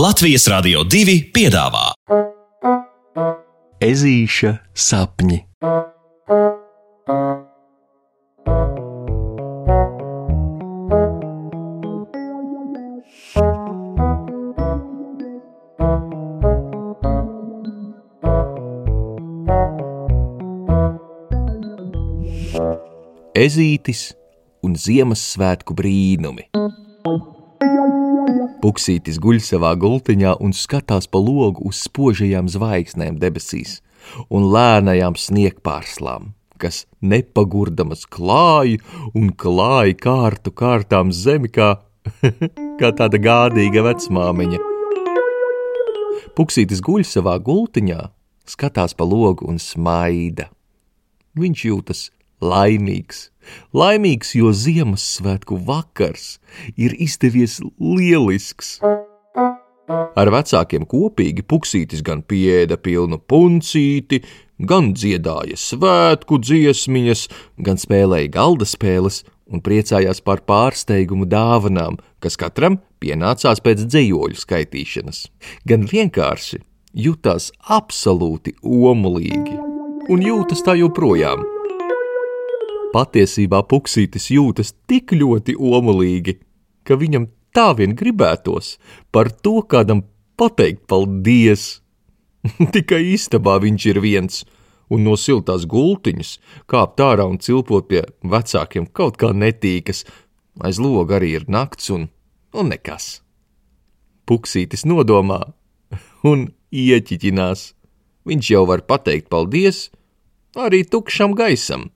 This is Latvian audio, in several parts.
Latvijas Rādio 2 piedāvā Ezīša sapņi. Ezītis un Ziemassvētku brīnumi. Puksītis guļ savā gultiņā un skatās pa logu uz spožajām zvaigznēm debesīs un lēnajām sniegpārslām, kas nepagurdamas klāja un klāja kārtu kārtām zemi kā, kā tāda gādīga vecmāmiņa. Puksītis guļ savā gultiņā, skatās pa logu un smaida. Viņš jūtas laimīgs. Laimīgs, jo Ziemassvētku vakars ir izdevies lielisks. Ar vecākiem kopīgi puksītis gan pieēda pilnu puncīti, gan dziedāja svētku dziesmiņas, gan spēlēja galda spēles un priecājās par pārsteigumu dāvanām, kas katram pienācās pēc dzējoļu skaitīšanas. Gan vienkārši jutās absolūti omulīgi un jūtas tā joprojām. Patiesībā puksītis jūtas tik ļoti omulīgi, ka viņam tā vien gribētos par to kādam pateikt paldies. Tikai istabā viņš ir viens, un no siltās gultiņas kāpt ārā un cilpot pie vecākiem kaut kā netīkas. Aiz loga arī ir nakts un, un nekas. Puksītis nodomā un ieķiķinās. Viņš jau var pateikt paldies arī tukšam gaisam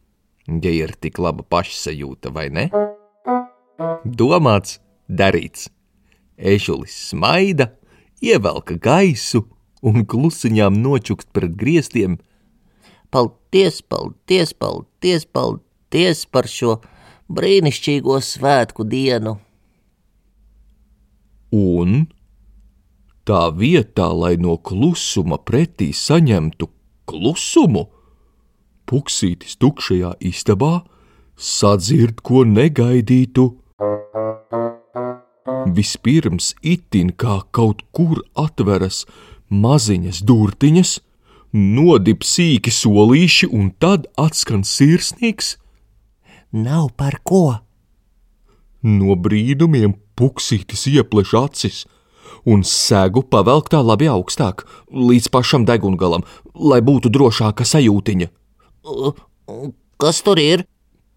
ja ir tik laba pašsajūta, vai ne? Domāts, darīts. Ešulis smaida, ievelka gaisu un klusiņām nočukst pret griestiem. Paldies, paldies, paldies, paldies par šo brīnišķīgo svētku dienu! Un tā vietā, lai no klusuma pretī saņemtu klusumu, Puksītis tukšajā istabā sadzird ko negaidītu. Vispirms itin kā kaut kur atveras maziņas durtiņas, nodib sīki solīši un tad atskan sirsnīgs. Nav par ko! No brīnumiem puksītis iepleš acis un segu pavelk tā labi augstāk, līdz pašam degungalam, lai būtu drošāka sajūtiņa. Kas tur ir?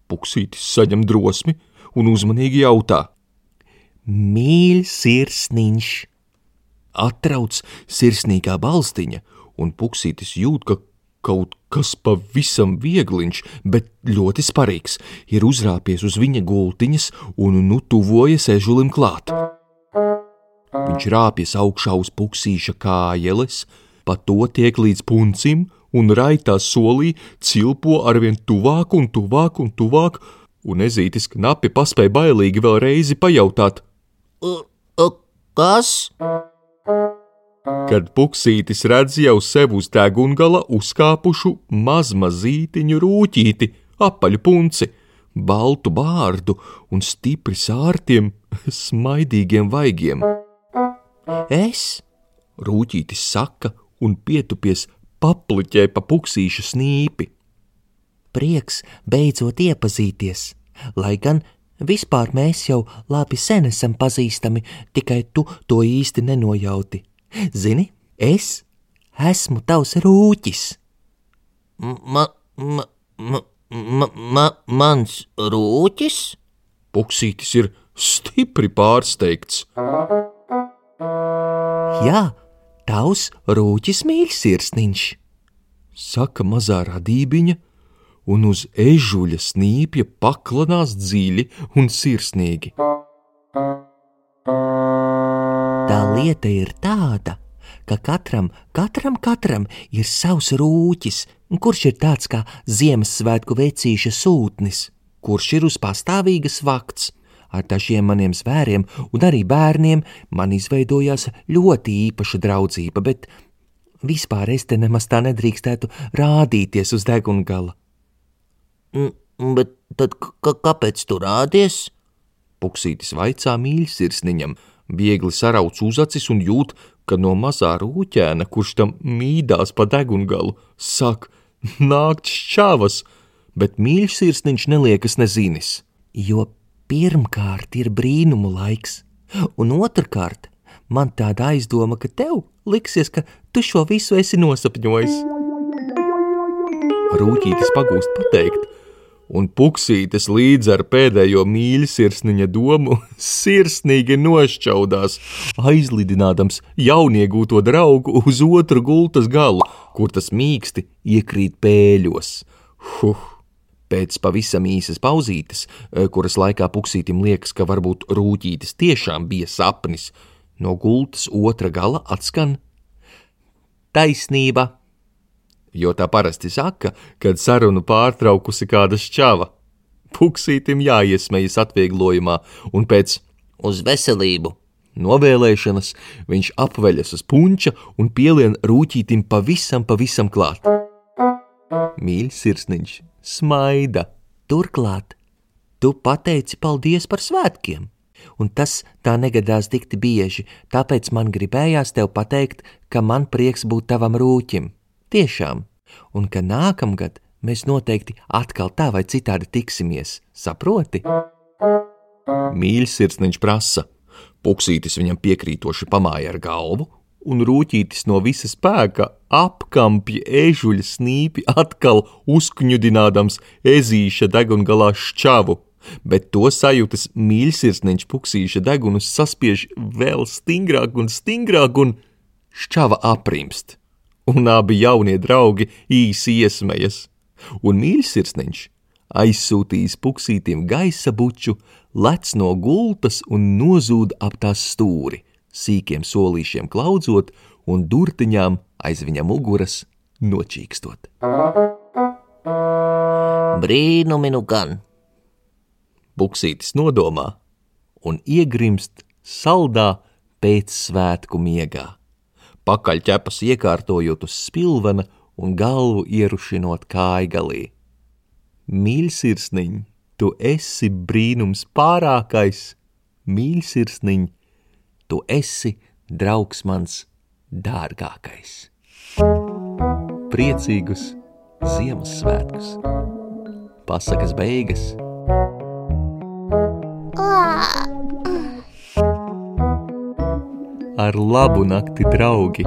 Puksītis saņem drosmi un uzmanīgi jautā. Mīļš sirsniņš! Atrauc sirsnīgā balstiņa, un puksītis jūt, ka kaut kas pavisam viegliņš, bet ļoti sparīgs, ir uzrāpies uz viņa gultiņas un nu tuvojas ežulim klāt. Viņš rāpjas augšā uz puksīša kājeles, pa to tiek līdz puncim un raitā solī cilpo arvien tuvāk un tuvāk un tuvāk, un ezītis knapi paspēja bailīgi vēl reizi pajautāt: Kas? Kad puksītis redz jau sev uz degungala uzkāpušu mazmazītiņu rūtīti, apaļu punci, baltu bārdu un stipri sārtiem, smaidīgiem vaigiem. Es? Rūtītis saka un pietupies papliķē pa puksīša snīpi. Prieks beidzot iepazīties, lai gan vispār mēs jau labi sen esam pazīstami, tikai tu to īsti nenojauti. Zini, es esmu tavs rūķis. Ma, ma, ma, ma, ma, mans rūķis? Puksītis ir stipri pārsteigts. Jā, Tavs rūķis mīļsirsniņš, saka mazā radībiņa, un uz ežuļa snīpja paklanās dziļi un sirsnīgi. Tā lieta ir tāda, ka katram, katram, katram ir savs rūķis, kurš ir tāds kā Ziemassvētku vecīša sūtnis, kurš ir uz pastāvīgas vakts Ar dažiem maniem zvēriem un arī bērniem man izveidojās ļoti īpaša draudzība, bet vispār es te nemaz tā nedrīkstētu rādīties uz deguna gala. Mm, bet tad kāpēc tu rādies? Puksītis vaicā mīļsirsniņam, Viegli sarauc uzacis un jūt, ka no mazā rūķēna, kurš tam mīdās pa degungalu, sāk nākt šķavas, bet mīļš sirsniņš neliekas nezinis. Jo pirmkārt ir brīnumu laiks, un otrkārt man tāda aizdoma, ka tev liksies, ka tu šo visu esi nosapņojis. Rūķītis pagūst pateikt, un puksītes līdz ar pēdējo mīļsirsniņa domu sirsnīgi nošķaudās, aizlidinādams jauniegūto draugu uz otru gultas galu, kur tas mīksti iekrīt pēļos. Huh! Pēc pavisam īsas pauzītes, eh, kuras laikā puksītim liekas, ka varbūt rūtītis tiešām bija sapnis, no gultas otra gala atskan taisnība jo tā parasti saka, kad sarunu pārtraukusi kāda šķava. Puksītim jāiesmējas atvieglojumā, un pēc uz veselību novēlēšanas viņš apveļas uz punča un pielien rūtītim pavisam, pavisam klāt. Mīļš sirsniņš, smaida! Turklāt, tu pateici paldies par svētkiem, un tas tā negadās dikti bieži, tāpēc man gribējās tev pateikt, ka man prieks būt tavam rūķim. Tiešām, un ka nākamgad mēs noteikti atkal tā vai citādi tiksimies, saproti? Mīļš sirsniņš prasa, puksītis viņam piekrītoši pamāja ar galvu, un rūtītis no visa spēka apkampja ežuļa snīpi atkal uzkņudinādams ezīša degungalā šķavu, bet to sajūtas mīļsirsniņš puksīša degunus saspiež vēl stingrāk un stingrāk un šķava aprimst. Un abi jaunie draugi īsi iesmējas, un mīļsirsniņš aizsūtījis puksītiem gaisa buču, lec no gultas un nozūd ap tās stūri, sīkiem solīšiem klaudzot un durtiņām aiz viņa muguras nočīkstot. Brīnumi nu gan! Buksītis nodomā un iegrimst saldā pēc svētku miegā pakaļķepas iekārtojot uz spilvena un galvu ierušinot kājgalī. Mīļsirsniņ, tu esi brīnums pārākais, mīļsirsniņ, tu esi draugs mans dārgākais. Priecīgus Ziemassvētkus! Pasakas beigas! ar labu nakti, draugi!